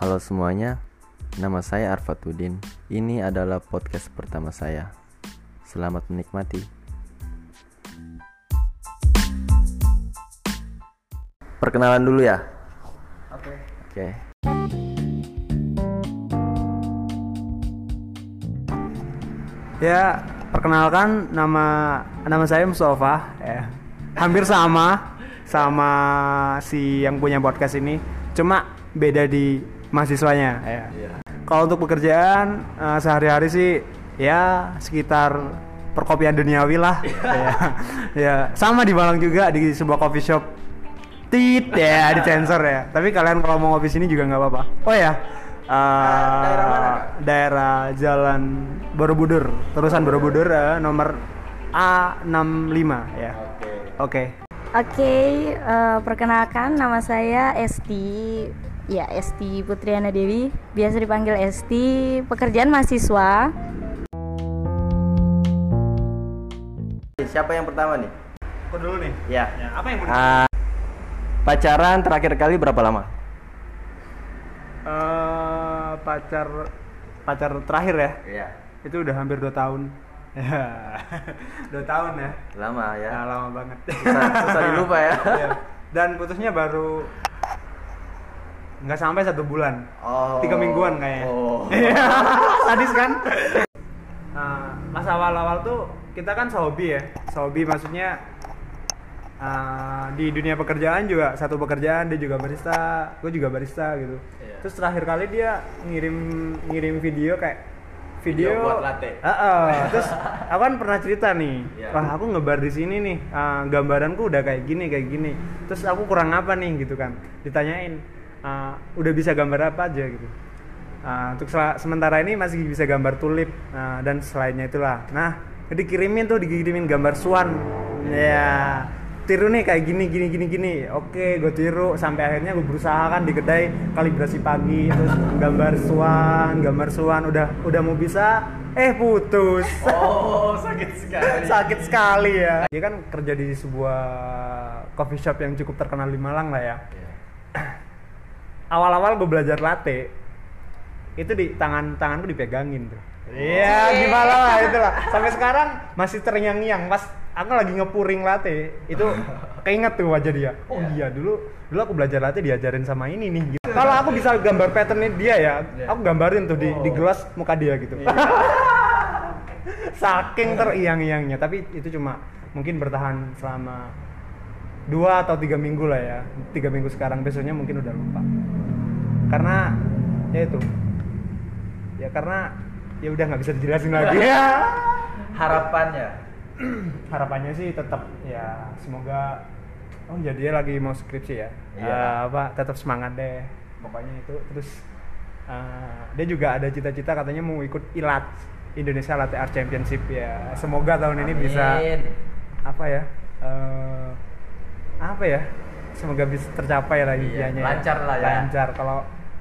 Halo semuanya, nama saya Arfatuddin. Ini adalah podcast pertama saya. Selamat menikmati. Perkenalan dulu ya. Oke. Oke. Ya, perkenalkan nama nama saya Mustafa ya. Hampir sama sama si yang punya podcast ini. Cuma beda di mahasiswanya ya. Kalau untuk pekerjaan eh, sehari-hari sih ya sekitar perkopian duniawi lah. ya. ya, sama di Malang juga di sebuah coffee shop. Tit ya, di sensor ya. Tapi kalian kalau mau ngopi sini juga nggak apa-apa. Oh ya, eh, daerah mana, Kak? daerah Jalan Borobudur, terusan Borobudur eh, nomor A65 ya. Oke. Oke, eh, perkenalkan nama saya Esti. Ya, Esti Putriana Dewi, biasa dipanggil Esti. Pekerjaan mahasiswa. Siapa yang pertama nih? Aku dulu nih. Ya. Ya, apa yang mau Ah, pacaran terakhir kali berapa lama? Eh, pacar pacar terakhir ya? Iya. Itu udah hampir 2 tahun. Ya. 2 tahun ya. Lama ya. Ya, lama banget. Susah, susah dilupa ya. Iya. Dan putusnya baru nggak sampai satu bulan. Oh. Tiga mingguan kayaknya. Oh. Iya. Sadis kan? Nah, pas awal-awal tuh kita kan sehobi ya. Sehobi maksudnya uh, di dunia pekerjaan juga satu pekerjaan dia juga barista, gue juga barista gitu. Iya. Terus terakhir kali dia ngirim ngirim video kayak video, Video buat latte. Heeh. terus aku kan pernah cerita nih, Iya. wah aku ngebar di sini nih, uh, gambaranku udah kayak gini kayak gini. Terus aku kurang apa nih gitu kan? Ditanyain, uh, udah bisa gambar apa aja gitu. Uh, untuk sementara ini masih bisa gambar tulip uh, dan selainnya itulah. Nah, dikirimin tuh dikirimin gambar swan. Ya, tiru nih kayak gini gini gini gini. Oke, gue tiru sampai akhirnya gue berusaha kan di kedai kalibrasi pagi terus gambar swan, gambar swan udah udah mau bisa eh putus. Oh, sakit sekali. Sakit sekali ya. Dia kan kerja di sebuah coffee shop yang cukup terkenal di Malang lah ya. Awal-awal gue belajar latte, itu di tangan tanganku dipegangin tuh. Iya, gimana lah itulah. Sampai sekarang masih terngiang-ngiang pas aku lagi ngepuring latte, itu keinget tuh wajah dia. Oh iya, dulu dulu aku belajar latte diajarin sama ini nih. Gitu. Kalau aku bisa gambar patternnya dia ya, aku gambarin tuh di, di gelas muka dia gitu. Saking teriang-iangnya, tapi itu cuma mungkin bertahan selama dua atau tiga minggu lah ya tiga minggu sekarang besoknya mungkin udah lupa karena ya itu ya karena ya udah nggak bisa dijelasin lagi ya Harapannya. harapannya sih tetap ya semoga oh ya dia lagi mau skripsi ya Iya. Eh, apa tetap semangat deh pokoknya itu terus eh, dia juga ada cita-cita katanya mau ikut ilat Indonesia Latte Art Championship ya semoga tahun ini bisa Amin. apa ya eh, apa ya semoga bisa tercapai lah Iya, impiannya lancar lah ya. lancar kalau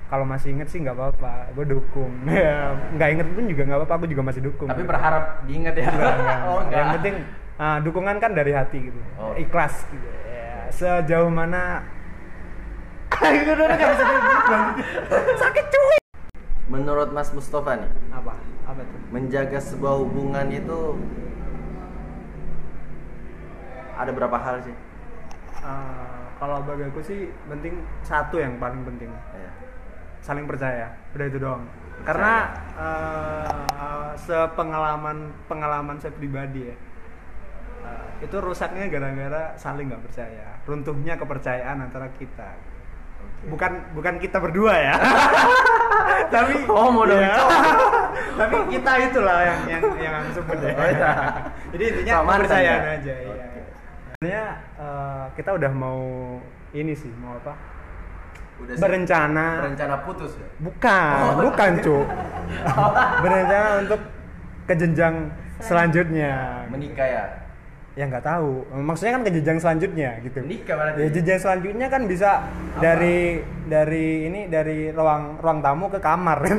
kalau masih inget sih nggak apa-apa gue dukung ya nggak inget pun juga nggak apa-apa aku juga masih dukung Tapi berharap diingat ya. Enggak, enggak. Oh, enggak. yang penting ah, dukungan kan dari hati gitu Oh. ikhlas gitu ya, sejauh mana sakit cuy Menurut Mas Mustafa nih, apa apa tuh menjaga sebuah hubungan itu ada berapa hal sih? Ah, kalau bagi aku sih penting satu yang paling penting Iya. Saling percaya. Udah itu doang. Karena eh, sepengalaman pengalaman saya pribadi ya eh, itu rusaknya gara-gara saling nggak percaya. Runtuhnya kepercayaan antara kita. Bukan bukan kita berdua ya. Tapi Oh, mau dong. Cok. tapi kita itulah yang yang yang aku sebut ya. Oh, jadi intinya kepercayaan ya? aja iya. Oke. sebenarnya eh, kita udah mau ini sih mau apa Udah berencana berencana putus ya? Bukan, Oh. bukan cuk. Berencana untuk ke jenjang selanjutnya. Menikah ya? Ya nggak tahu. Maksudnya kan ke jenjang selanjutnya gitu. Menikah berarti? Ya jenjang selanjutnya kan bisa dari dari ini dari ruang ruang tamu ke kamar.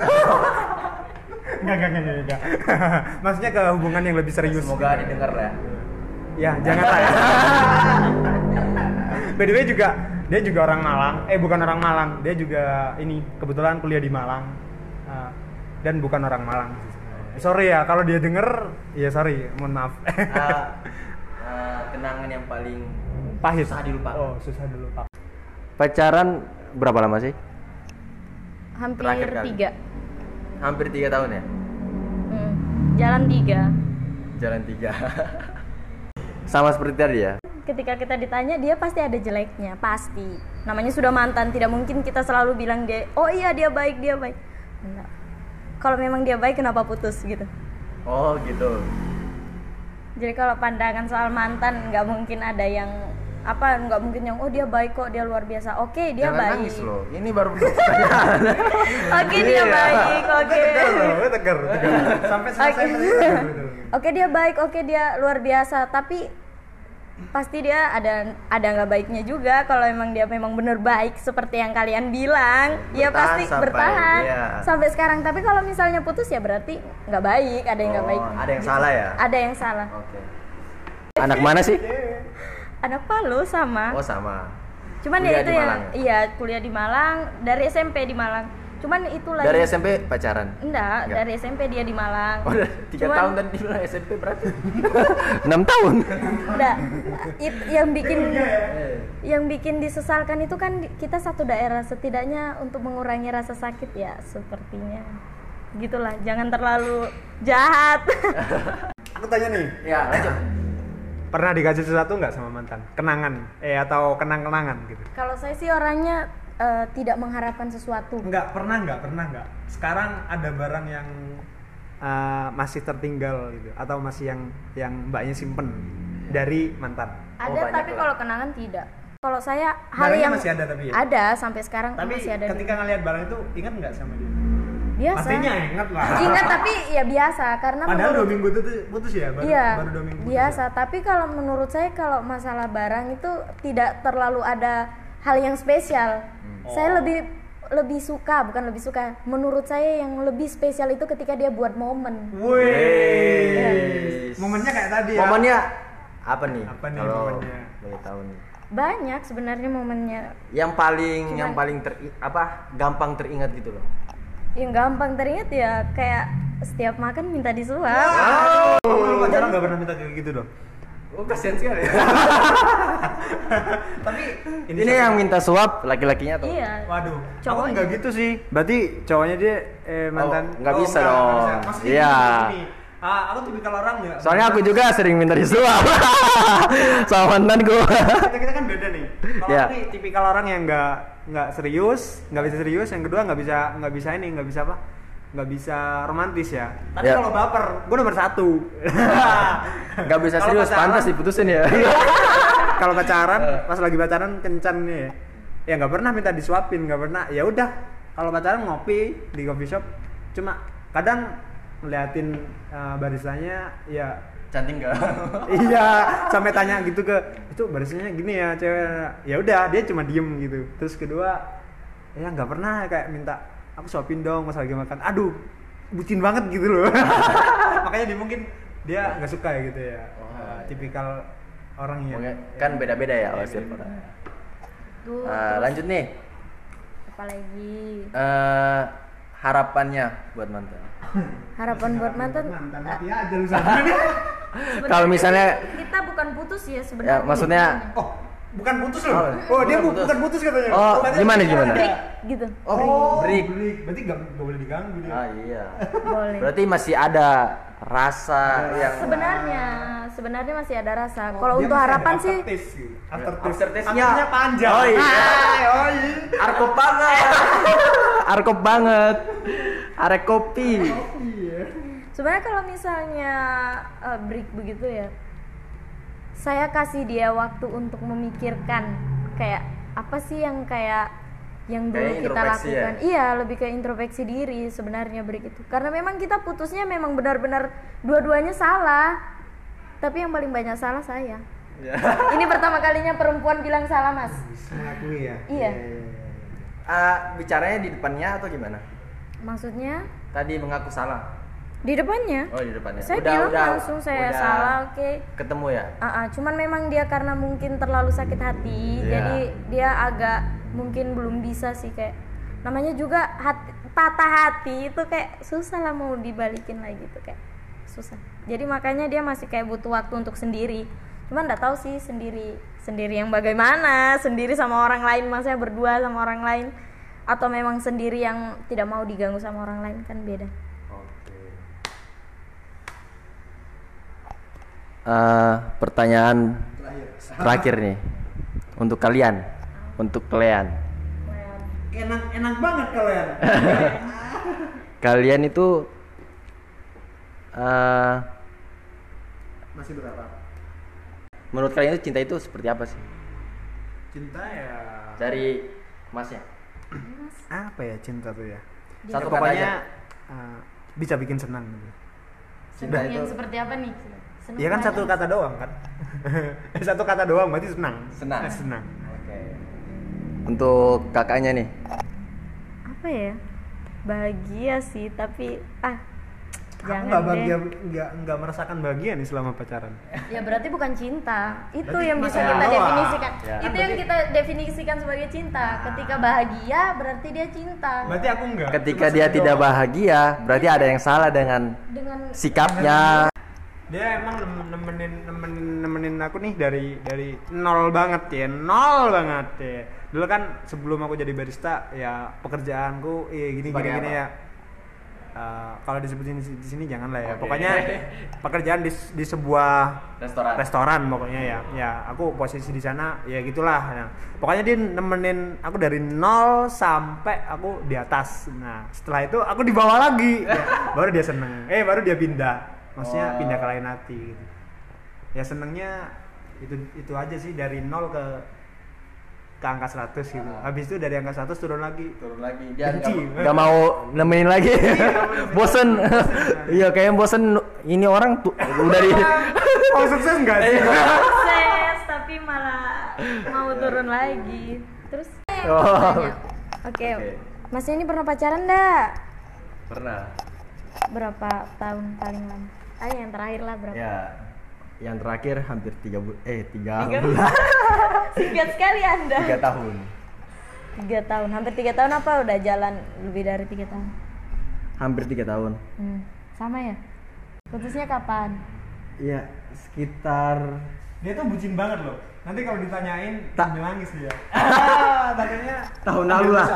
Enggak, enggak, enggak, enggak. Maksudnya ke hubungan yang lebih serius. Semoga didengar ya. Ya, jangan lah ya. By the way juga dia juga orang Malang. Eh bukan orang Malang. Dia juga ini kebetulan kuliah di Malang. Ah, dan bukan orang Malang. Sorry ya kalau dia denger ya sorry mohon maaf. Ah, ah, kenangan yang paling pahit. susah dilupakan. oh susah dilupakan. Pacaran berapa lama sih? Hampir Terakhir kali. tiga. Hampir tiga tahun ya? Hmm, jalan tiga. Jalan tiga. Sama seperti tadi ya ketika kita ditanya dia pasti ada jeleknya pasti. Namanya sudah mantan tidak mungkin kita selalu bilang dia oh iya dia baik dia baik. Enggak. Kalau memang dia baik kenapa putus gitu? Oh gitu. Jadi kalau pandangan soal mantan nggak mungkin ada yang apa nggak mungkin yang oh dia baik kok dia luar biasa. Oke dia jangan baik. nangis loh. Ini baru pertanyaan. Oke dia Iya. baik oke. tegar loh tegar tegar. Sampai selesai Oke. gitu. Oke dia baik, oke dia luar biasa, tapi pasti dia ada ada nggak baiknya juga kalau emang dia memang bener baik seperti yang kalian bilang. Ya Bertahan pasti sampai- bertahan. iya. sampai sekarang. Tapi kalau misalnya putus ya berarti nggak baik ada yang nggak Oh, baik. ada yang salah ya? Ada yang salah. Oke. Anak mana sih? Anak Palu sama. Oh sama. Cuman kuliah ya itu di yang Malang ya? iya kuliah di Malang. Dari SMP di Malang cuman itu lagi dari SMP pacaran? Enggak, Enggak. dari SMP dia di Malang. Oh tiga Cuman- tahun dan di SMP berarti? Enam tahun. Enggak it- yang bikin Iya. yang bikin disesalkan itu kan kita satu daerah setidaknya untuk mengurangi rasa sakit ya sepertinya. Gitulah jangan terlalu jahat. Aku tanya nih. Ya lanjut. Pernah dikasih sesuatu nggak sama mantan? Kenangan eh atau kenang-kenangan gitu? Kalau saya sih orangnya eh, tidak mengharapkan sesuatu? Nggak pernah nggak pernah nggak sekarang ada barang yang uh, masih tertinggal gitu atau masih yang yang mbaknya simpen dari mantan. Ada banyak tapi kalau kenangan tidak. Kalau saya hal Barangnya yang masih ada tapi ya? ada sampai sekarang tapi masih ada ketika ngelihat barang itu ingat nggak sama dia? Biasa. Pastinya ingat lah. Ingat tapi ya biasa karena padahal menurut- dua minggu itu putus ya baru, iya baru dua minggu putus biasa. Ya? tapi kalau menurut saya kalau masalah barang itu tidak terlalu ada hal yang spesial Saya Oh. lebih lebih suka bukan lebih suka menurut saya yang lebih spesial itu ketika dia buat momen. Wih, momennya kayak tadi ya? Momennya apa nih? Apa nih kalau momennya? boleh tahu nih. Banyak sebenarnya momennya. Yang paling Cuman- yang paling ter apa? Gampang teringat gitu loh. Yang gampang teringat ya kayak setiap makan minta disuap. Kamu lu pacaran nggak pernah minta kayak gitu dong oh kasihan sekali tapi ini, yang minta suap laki-lakinya tuh iya Waduh, aku Cowoknya. nggak gitu sih. Berarti cowoknya dia eh, mantan. Oh, nggak bisa dong. nggak bisa. Maksudnya Iya. gini, Ah, aku tipikal orang nggak. soalnya aku juga sering minta disuap sama mantanku kita, kita kan beda nih. Kalau Iya. aku nih tipikal orang yang nggak nggak serius, nggak bisa serius. Yang kedua nggak bisa nggak bisa ini, nggak bisa apa? Nggak bisa romantis ya. Tapi Iya. kalau baper, gue nomor satu. nggak bisa Kalau serius pacaran- pantas diputusin ya kalau pacaran, Eh. pas lagi pacaran kencan nih. ya. Ya nggak pernah minta disuapin, nggak pernah. Ya udah, kalau pacaran ngopi di coffee shop, cuma kadang ngeliatin uh, barisannya ya cantik nggak iya sampai tanya gitu ke itu barisannya gini ya cewek ya udah dia cuma diem gitu terus kedua ya nggak pernah kayak minta aku suapin dong pas lagi makan. Aduh bucin banget gitu loh. Makanya dia mungkin dia nggak suka ya gitu ya. Oh, Uh, iya. tipikal orang yang kan beda-beda ya. Tuh, Eh, terus lanjut nih. Apalagi? Eh, harapannya buat mantan. Harapan buat mantan? mantan aja lu Kalau misalnya- kita bukan putus ya ya sebenarnya maksudnya oh bukan putus loh. Oh, oh, dia bukan bu- putus. bukan putus katanya. Oh, berarti gimana, gimana? break gitu. Oh, break. berarti gak, gak boleh diganggu dia. Ah iya. Boleh. Berarti masih ada rasa yang sebenarnya sebenarnya masih ada rasa. Oh, kalau untuk harapan sih gitu. Aftertaste. Aftertaste-nya- Aftertaste-nya panjang. Oh, iya. Oh iya arkop banget. Arkop banget. Arek kopi. Sebenarnya kalau misalnya eh, break begitu ya saya kasih dia waktu untuk memikirkan kayak apa sih yang kayak yang dulu Kayak kita ya? lakukan. Iya lebih ke introspeksi diri sebenarnya break itu karena memang kita putusnya memang benar-benar dua-duanya salah. Tapi yang paling banyak salah saya. Ini pertama kalinya perempuan bilang salah mas. Mengakui ya? Iya. Ah, bicaranya di depannya atau gimana? Maksudnya? Tadi mengaku salah di depannya Oh di depannya. saya bilang langsung saya salah oke Ketemu ya? Ah, ah, cuman memang dia karena mungkin terlalu sakit hati, Iya. jadi dia agak mungkin belum bisa sih kayak namanya juga hati, patah hati itu kayak susah lah mau dibalikin lagi tuh kayak susah. Jadi makanya dia masih kayak butuh waktu untuk sendiri. Cuman nggak tahu sih sendiri sendiri yang bagaimana, sendiri sama orang lain, maksudnya berdua sama orang lain atau memang sendiri yang tidak mau diganggu sama orang lain kan beda. Oke. Eh, pertanyaan terakhir nih untuk kalian, untuk kalian. enak enak banget kalian Kalian itu eh masih berapa menurut kalian itu cinta itu seperti apa sih? cinta ya Dari masnya. apa ya cinta tuh ya Satu Ya, pokoknya aja. uh, bisa bikin senang. Cinta Senang yang itu seperti apa nih? Senang Iya kan satu kata doang kan satu kata doang berarti senang Senang. senang Oke. Untuk kakaknya nih. apa ya bahagia sih tapi ah aku jangan nggak bahagia nggak nggak merasakan bahagia nih selama pacaran ya berarti bukan cinta itu Berarti yang bisa kita doang. definisikan Ya. itu yang kita definisikan sebagai cinta ketika bahagia berarti dia cinta berarti aku enggak Ketika Cuma dia sedih tidak doang. bahagia, berarti ada yang salah dengan dengan sikapnya. Dia emang nem- nemenin nemenin nemenin aku nih dari dari nol banget ya nol banget ya dulu kan sebelum aku jadi barista ya pekerjaanku eh gini Sebagai gini gini ya. Eh, kalau disebutin di sini jangan lah ya. Oke. pokoknya pekerjaan di, di sebuah Restoran. restoran pokoknya ya. Ya aku posisi di sana ya gitulah. Nah, pokoknya dia nemenin aku dari nol sampai aku di atas. Nah setelah itu aku di bawah lagi. Ya, baru dia seneng. Eh baru dia pindah maksudnya Oh. pindah ke lain hati gitu ya senengnya itu itu aja sih dari nol ke ke angka 100 gitu habis itu dari angka 100 turun lagi Turun lagi. Dia Benci. nggak- nggak mau nemenin lagi. bosen. Iya kayaknya bosen. Ini orang tuh udah di. oh sukses nggak sih sukses tapi malah mau turun lagi terus Oh. oke Oke. masnya ini pernah pacaran enggak Pernah. berapa tahun paling lama ah yang terakhir lah berapa Ya. Yang terakhir hampir tiga bulan. Eh tiga, Tiga bulan. singkat sekali anda tiga tahun. tiga tahun hampir tiga tahun apa udah jalan lebih dari tiga tahun Hampir tiga tahun. hmm. sama ya putusnya kapan Ya sekitar. dia tuh bucin banget loh nanti kalau ditanyain Tak. nangis dia ah tanyanya Tahun lalu lah.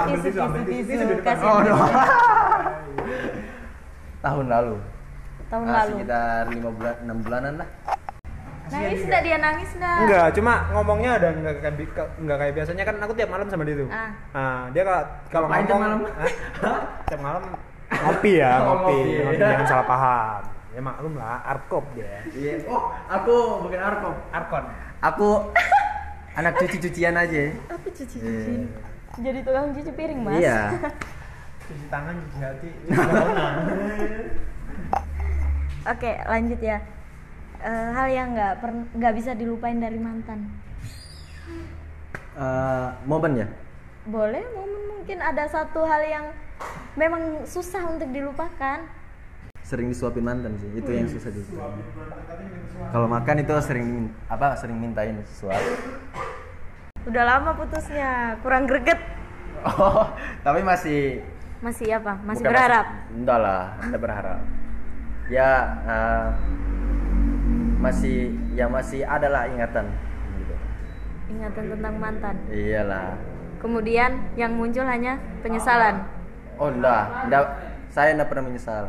tahun lalu. Tahun Ah, lalu Sekitar lima bulan, enam bulanan lah. nangis enggak dia nangis enggak Enggak, cuma ngomongnya ada enggak kayak enggak kayak biasanya kan aku tiap malam sama dia tuh. Ah. Nah, dia kalau kalau ngomong tiap malam? Hah? tiap malam ngopi ya, Oh, ngopi. ngopi. ngopi. Jangan salah paham. Ya maklum lah, arkop dia. Iya. Oh, aku bukan arkom. Arkon. Aku anak cuci-cucian aja. aku cuci cuciin jadi tukang cuci piring mas Iya. Cuci tangan, cuci hati. Corona. Oke lanjut ya Eh, hal yang nggak nggak bisa dilupain dari mantan Eh, momen ya? boleh momen mungkin ada satu hal yang memang susah untuk dilupakan Sering disuapin mantan sih. Itu yang susah dilupain. Kalau makan itu sering apa sering mintain suap. udah lama putusnya kurang greget Oh, tapi masih masih apa masih bukan berharap masih- enggak lah, anda berharap. Ya eh, masih ya masih ada lah ingatan. Gitu. ingatan tentang mantan Iyalah. kemudian yang muncul hanya penyesalan Oh enggak, enggak saya enggak pernah menyesal.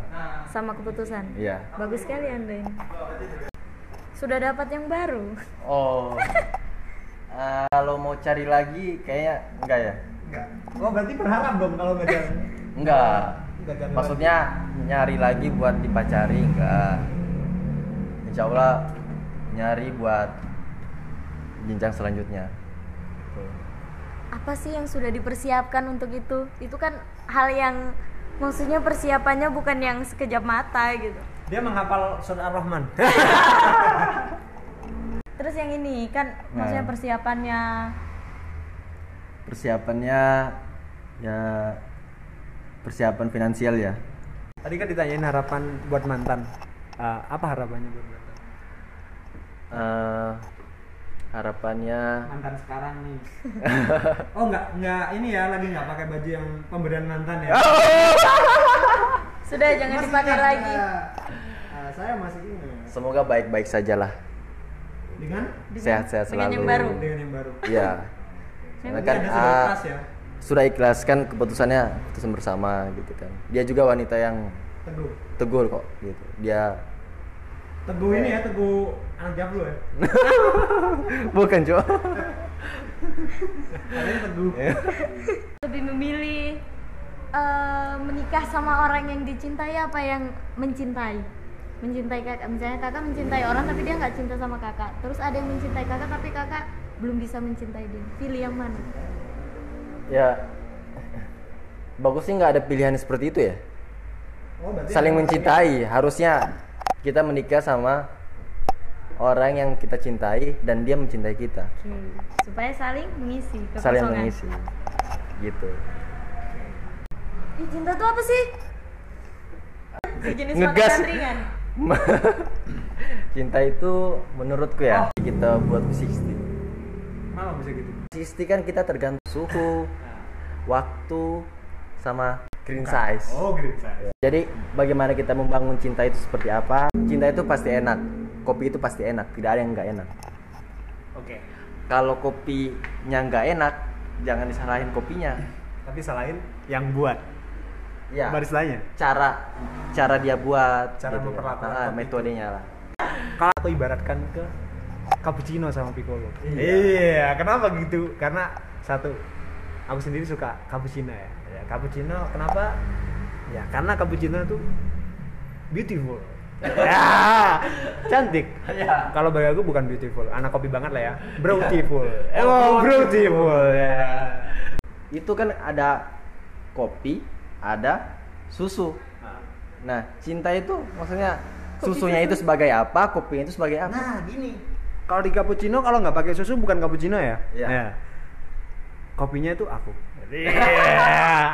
sama keputusan Iya. bagus sekali anda ini sudah dapat yang baru Oh. Eh, kalau mau cari lagi kayaknya enggak ya? Enggak. Oh, berarti berharap dong kalau enggak ada. Enggak. Cari Maksudnya nyari lagi buat dipacari enggak. Insya Allah nyari buat jenjang selanjutnya. apa sih yang sudah dipersiapkan untuk itu itu kan hal yang maksudnya persiapannya bukan yang sekejap mata gitu Dia menghafal surat Ar-Rahman. terus yang ini kan maksudnya Nah. persiapannya Persiapannya ya persiapan finansial ya. tadi kan ditanyain harapan buat mantan Eh, apa harapannya buat mantan Eh, harapannya mantan sekarang nih oh nggak nggak ini ya lagi nggak pakai baju yang pemberian mantan ya Sudah jangan Masih dipakai ingat, lagi. eh, saya masih ingat semoga baik-baik sajalah. dengan Dengan- Sehat-sehat dengan selalu. yang baru. dengan yang baru Iya. Yang Karena Ini kan Anda sudah ah, ya sudah ikhlas kan keputusannya keputusan bersama gitu kan. Dia juga wanita yang teguh teguh kok gitu. Dia teguh ini ya teguh anak jablo ya bukan, Jo. kalian teguh Lebih memilih eh, menikah sama orang yang dicintai apa yang mencintai? Mencintai kakak, misalnya kakak mencintai orang tapi dia nggak cinta sama kakak. Terus ada yang mencintai kakak tapi kakak belum bisa mencintai dia. Pilih yang mana? Ya bagus sih nggak ada pilihan seperti itu ya. oh, berarti Saling mencintai. Harusnya kita menikah sama orang yang kita cintai dan dia mencintai kita. Oke. Supaya saling mengisi kekosongan. Saling mengisi. Gitu. Ih, cinta tuh apa sih? Sejenis Ngegas. makanan ringan. Cinta itu menurutku ya kita buat 60. Malah bisa gitu 60 kan kita tergantung suhu, waktu, sama green size. oh green size Jadi bagaimana kita membangun cinta itu seperti apa? Cinta itu pasti enak. Kopi itu pasti enak, tidak ada yang nggak enak. oke Kalau kopinya nggak enak, jangan disalahin kopinya. tapi salahin yang buat Ya. barisanya Cara cara dia buat, Cara gitu. memperlakukan Ah, kopi metodenya lah. kalau aku ibaratkan ke cappuccino sama piccolo Iya. iya kenapa gitu karena satu aku sendiri suka cappuccino ya, ya cappuccino kenapa ya karena cappuccino itu beautiful ya cantik Ya. kalau bagi aku bukan beautiful anak kopi banget lah ya beautiful oh beautiful ya Itu kan ada kopi, ada susu. Nah, cinta itu maksudnya susunya itu sebagai apa, kopinya itu sebagai apa? Nah, gini. Kalau di cappuccino kalau nggak pakai susu bukan cappuccino ya? Iya. Ya. Kopinya itu aku. Iya,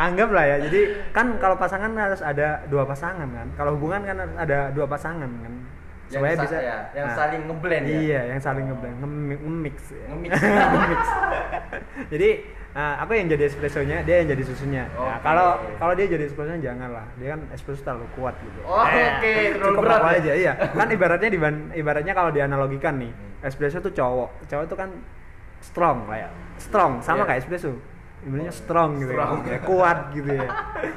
anggaplah ya. Jadi kan kalau pasangan harus ada dua pasangan kan. Kalau hubungan kan harus ada dua pasangan kan. Yang Supaya sa- bisa ya, yang Nah, saling ngeblend ya. Iya, yang saling ngeblend, nge- nge-mix. ya. Nge-mix. Nge-mix. Jadi uh, aku yang jadi espressonya, dia yang jadi susunya. Nah, Oke. kalau kalau dia jadi espressonya janganlah. Dia kan espresso terlalu kuat gitu. Oh, Eh, oke, terlalu cukup berat ya? aja iya. Kan ibaratnya di ibaratnya kalau dianalogikan nih, espresso tuh cowok. Cowok tuh kan strong kayak strong sama Iya. kayak espresso. Ibaratnya strong gitu Strong. ya. kuat gitu ya.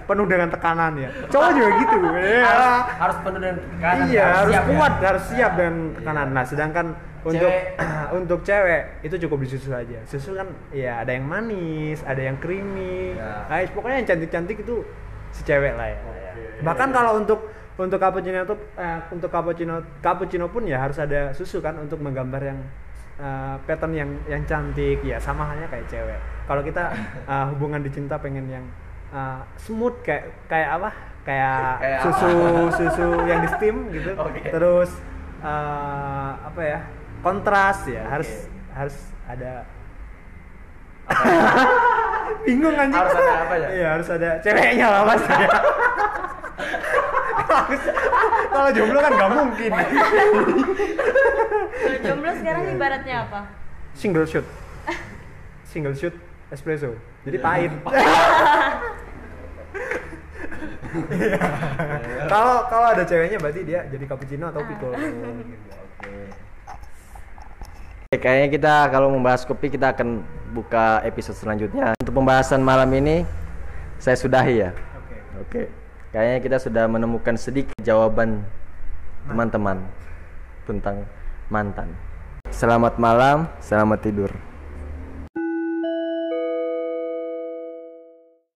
Penuh dengan tekanan ya. Cowok juga gitu. Ya. Harus, harus penuh dengan tekanan, Iya, harus, siap ya. kuat, harus siap dengan tekanan. Nah, sedangkan untuk Cewek. untuk cewek itu cukup di susu aja. Susu kan ya ada yang manis, ada yang creamy. Ya. Nah, pokoknya yang cantik-cantik itu si cewek lah ya. Bahkan kalau untuk untuk cappuccino itu eh, untuk cappuccino cappuccino pun ya harus ada susu kan untuk menggambar yang eh, pattern yang yang cantik ya sama halnya kayak cewek. Kalau kita eh, hubungan dicinta pengen yang eh, smooth kayak kayak apa? Kayak, Kayak susu apa? susu yang di steam gitu. Oke. Terus eh, apa ya? Kontras ya, harus Oke. harus ada bingung anjing Harus ada apa ya? iya harus ada ceweknya lah mas kalau jomblo kan nggak mungkin Kalau jomblo sekarang ibaratnya apa? single shoot single shoot espresso jadi pahit Iya. kalau kalau ada ceweknya berarti dia jadi cappuccino atau piccolo Oke, kayaknya kita kalau membahas kopi kita akan buka episode selanjutnya. Untuk pembahasan malam ini saya sudahi ya. oke Oke. Kayaknya kita sudah menemukan sedikit jawaban teman-teman tentang mantan. Selamat malam, selamat tidur.